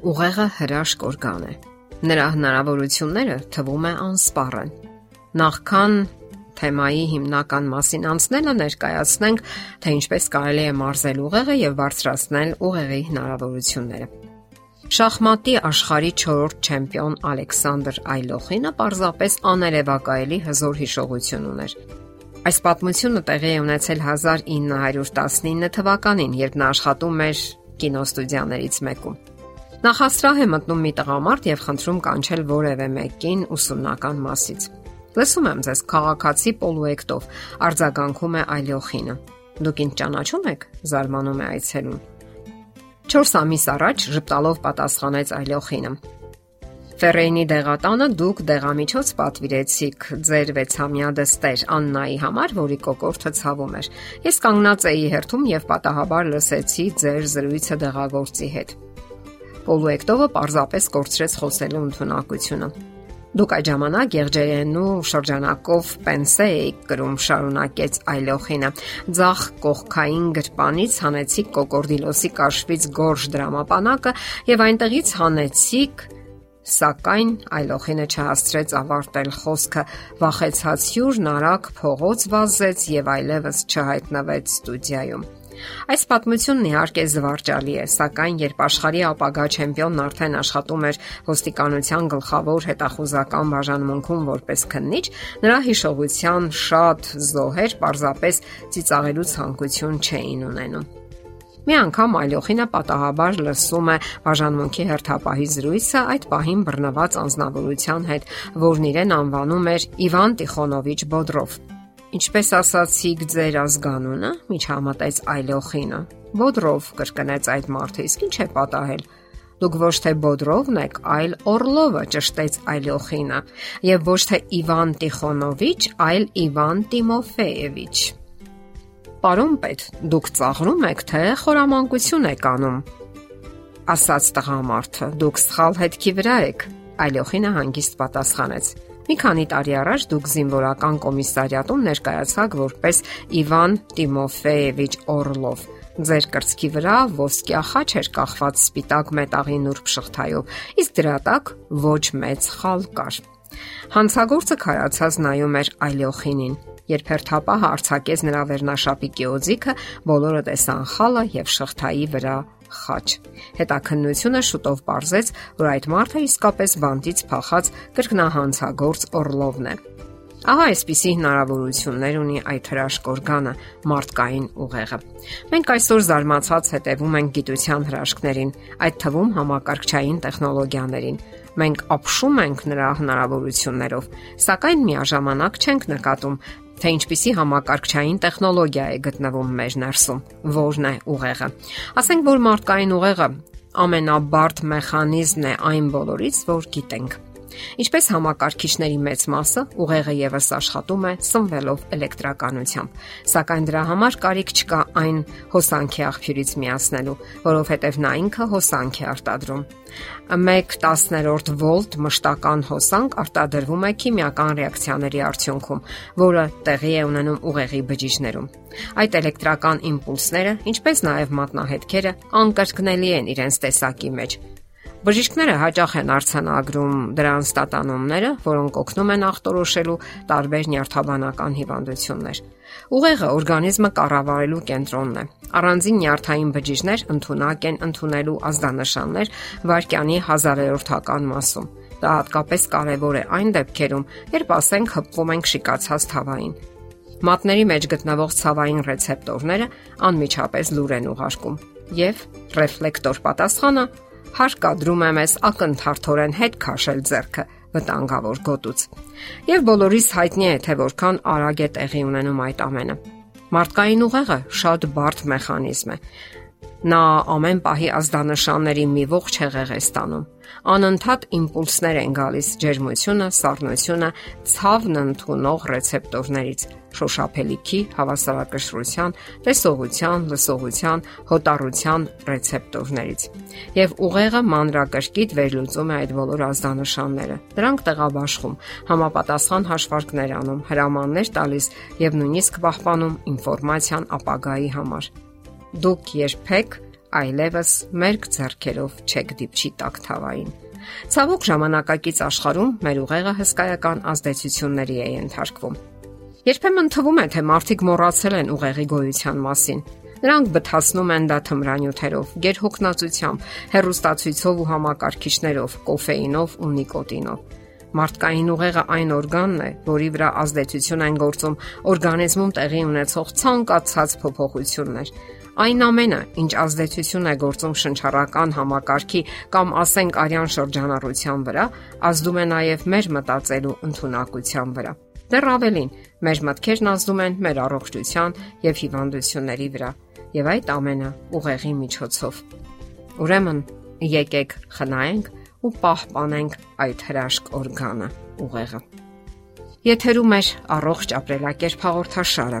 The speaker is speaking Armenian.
Ուղեղը հրաշք օրգան է։ Նրա հնարավորությունները թվում է անսպառ են։ Նախքան թեմայի հիմնական մասին անցնելը ներկայացնենք, թե ինչպես կարելի է մարզել ուղեղը եւ բարձրացնել ուղեղի հնարավորությունները։ Շախմատի աշխարհի 4-րդ չեմպիոն Ալեքսանդր Այլոխինը պարզապես աներևակայելի հզոր հիշողություն ուներ։ Այս պատմությունը տեղի է ունեցել 1919 թվականին, երբ նա աշխատում էր կինոստուդիաներից մեկում։ Նախասրահ է մտնում մի տղամարդ եւ խնդրում կանչել որևէ մեկին ուսումնական մասից։ Լսում եմ ձեզ քաղաքացի Պոլուեկտով, արձագանքում է Այլյոխինը։ Դուք ինձ ճանաչում եք, զարմանում է այցելուն։ 4 ամիս առաջ ժպտալով պատասխանեց Այլյոխինը։ Ֆերեյնի դեղատանը դուք դեղամիջոց պատվիրեցիք ձեր 6-ամյա դստեր Աննայի համար, որի կոկորտը ցավում էր։ Ես կանգնած էի հերթում եւ պատահաբար լսեցի ձեր զրույցը դեղագործի հետ։ Պոլուեկտովը պարզապես կորցրեց խոսելու ընդունակությունը։ Դուք այդ ժամանակ եղջերենու շրջանակով պենսե եք կրում շարունակեց այլոխինը։ Ձախ կողքային գրպանից հանեցիք կոկորդիլոսի կաշվից գորշ դրամապանակը եւ այնտեղից հանեցիք Սակայն այլոխինը չհասցրեց ավարտել խոսքը, վախեցած հյուրն արագ փողոց վազեց եւ այլևս չհայտնվեց ստուդիայում։ Այս պատմությունն իհարկե զվարճալի է, սակայն երբ աշխարհի ապագա չեմպիոնն արդեն աշխատում էր ոստիկանության գլխավոր հետախուզական բաժանմունքում որպես քննիչ, նրա հիշողության շատ զոհեր պարզապես ծիծաղելու ցանկություն չէին ունենում։ Մի անգամ այլոխինը պատահաբար լսում է բաժանմունքի հերթապահի զրույցը այդ պահին բռնված անznավորության հետ, որն իրեն անվանում էր Իվան Տիխոնովիչ Բոդրով։ Ինչպես ասացիք ձեր ազգանունը, միջամտեց այլոխինը։ Բոդրով կրկնեց այդ մարդը, իսկ ինչ է պատահել։ Դուք ոչ թե Բոդրովն եք, այլ Օրլովը ճշտեց այլոխինը, եւ ոչ թե Իվան Տիխոնովիչ, այլ Իվան Տիմոֆեևիչ։ Պարոն պետ, դուք ծաղրում եք, թե խորամանկություն եք անում։ Ասաց տղամարդը, դուք սխալ հետքի վրա եք։ Այլոխինը հանգիստ պատասխանեց. Մի քանի տարի առաջ դուք զինվորական կոմիսարիատում ներկայացաք որպես Իվան Տիմոֆեևիչ Օրլով։ Ձեր կրծքի վրա ոսկյա խաչ էր կախված սպիտակ մետաղի նուրբ շղթայով, իսկ դրա տակ ոչ մեծ խալ կար։ Հանցագործը քարացած նայում էր այլյոխինին։ Երբ հերթապահը արցակեց նրա վերնաշապիկի օձիքը, բոլորը տեսան խալը եւ շղթայի վրա խաչ։ Հետաքննությունը շուտով ողրզեց, որ այդ մարդը իսկապես բանտից փախած կրկնահանցագործ Օրլովն է։ Ահա այսպիսի հնարավորություններ ունի այդ հրաշք օրգանը մարդկային ուղեղը։ Մենք այսօր զարմացած հետևում ենք գիտության հրաշքներին, այդ թվում համակարգչային տեխնոլոգիաներին։ Մենք ապշում ենք նրա հնարավորություններով, սակայն միաժամանակ չենք նկատում, թե ինչպիսի համակարգչային տեխնոլոգիա է գտնվում մեր ներսում, որն է ուղեղը։ Ասենք որ մարդկային ուղեղը ամենաբարդ մեխանիզմն է այն բոլորից, որ գիտենք։ Ինչպես համակարգիչների մեծ մասը, ուղեղը եւս աշխատում է սնվելով էլեկտրականությամբ, սակայն դրա համար կարիք չկա այն հոսանքի աղբյուրից միացնելու, որովհետև նա ինքը հոսանք է արտադրում։ 1/10 վոլտ մշտական հոսանք արտադրվում է քիմիական ռեակցիաների արդյունքում, որը տեղի է ունենում ուղեղի բջիջներում։ Այդ էլեկտրական իմպուլսները, ինչպես նաև մատնահետքերը, անկրկնելի են իրենց տեսակի մեջ Բժիշկները հաճախ են արցանագրում դրանց տատանումները, որոնք օգնում են ախտորոշելու տարբեր նյարդաբանական հիվանդություններ։ Ուղեղը օրգանիզմը կառավարելու կենտրոնն է։ Առանձին նյարդային բջիջներ ընդունակ են ընդունելու ազդանշաններ վարկյանի հազարերորդական մասում։ Դա հատկապես կարևոր է այն դեպքերում, երբ ասենք հպվում ենք շիկացած թավային։ Մատների մեջ գտնվող ցավային ռեցեպտորները անմիջապես լուր են ուղարկում եւ ռեֆլեկտոր պատասխանը հարկադրում է մեզ ակնթարթորեն հետ քաշել зерքը վտանգավոր գոտուց։ Եվ բոլորիս հայտնի է, թե որքան արագ է տեղի ունենում այդ ամենը։ Մարդկային ուղեղը շատ բարդ մեխանիզմ է։ Նա ամեն պահի ազդանշանների մի ողջ հեղեղ է ստանում անընդհատ իմպուլսներ են գալիս ջերմությունը, սառնությունը, ցավն ընդունող ռեցեպտորներից, շոշափելիքի, հավասարակշռության, տեսողության, լսողության, հոտառության ռեցեպտորներից։ Եվ ուղեղը մանրակրկիտ վերլուծում է այդ բոլոր ազդանշանները։ Դրանք տեղաբաշխում, համապատասխան հաշվարկներ անում, հրամաններ տալիս եւ նույնիսկ պահպանում ինֆորմացիան ապագայի համար։ Դուք երբեք այլևս մերկ ձեռքերով չեք դիպչի տակ թավային։ Ցավոք ժամանակակից աշխարհում մեր ուղեղը հսկայական ազդեցությունների է ենթարկվում։ Երբեմն թվում է, թե մարդիկ մոռացել են ուղեղի գոյության մասին Նրանք բթացնում են դա թմրանյութերով, գերհոգնածությամբ, հերոստացույցով ու համակարգիչներով, կոֆեինով ու նիկոտինով։ Մարդկային ուղեղը այն օրգանն է, որի վրա ազդեցություն են գործում օրգանիզմում տեղի ունեցող ցանկացած փոփոխություններ։ Այն ամենը, ինչ ազդեցություն է գործում շնչառական համակարգի կամ ասենք արյան շրջանառության վրա, ազդում է նաև մեր մտածելու ընտունակության վրա։ Դեռ ավելին, մեր մտքերն ազդում են մեր առողջության եւ հիվանդությունների վրա եւ այդ ամենը ուղեղի միջոցով։ Ուրեմն եկեք խնայենք ու պահպանենք այդ հրաշք օրգանը՝ ուղեղը։ Եթերում է առողջ ապրելակերպ հաղորդաշարը։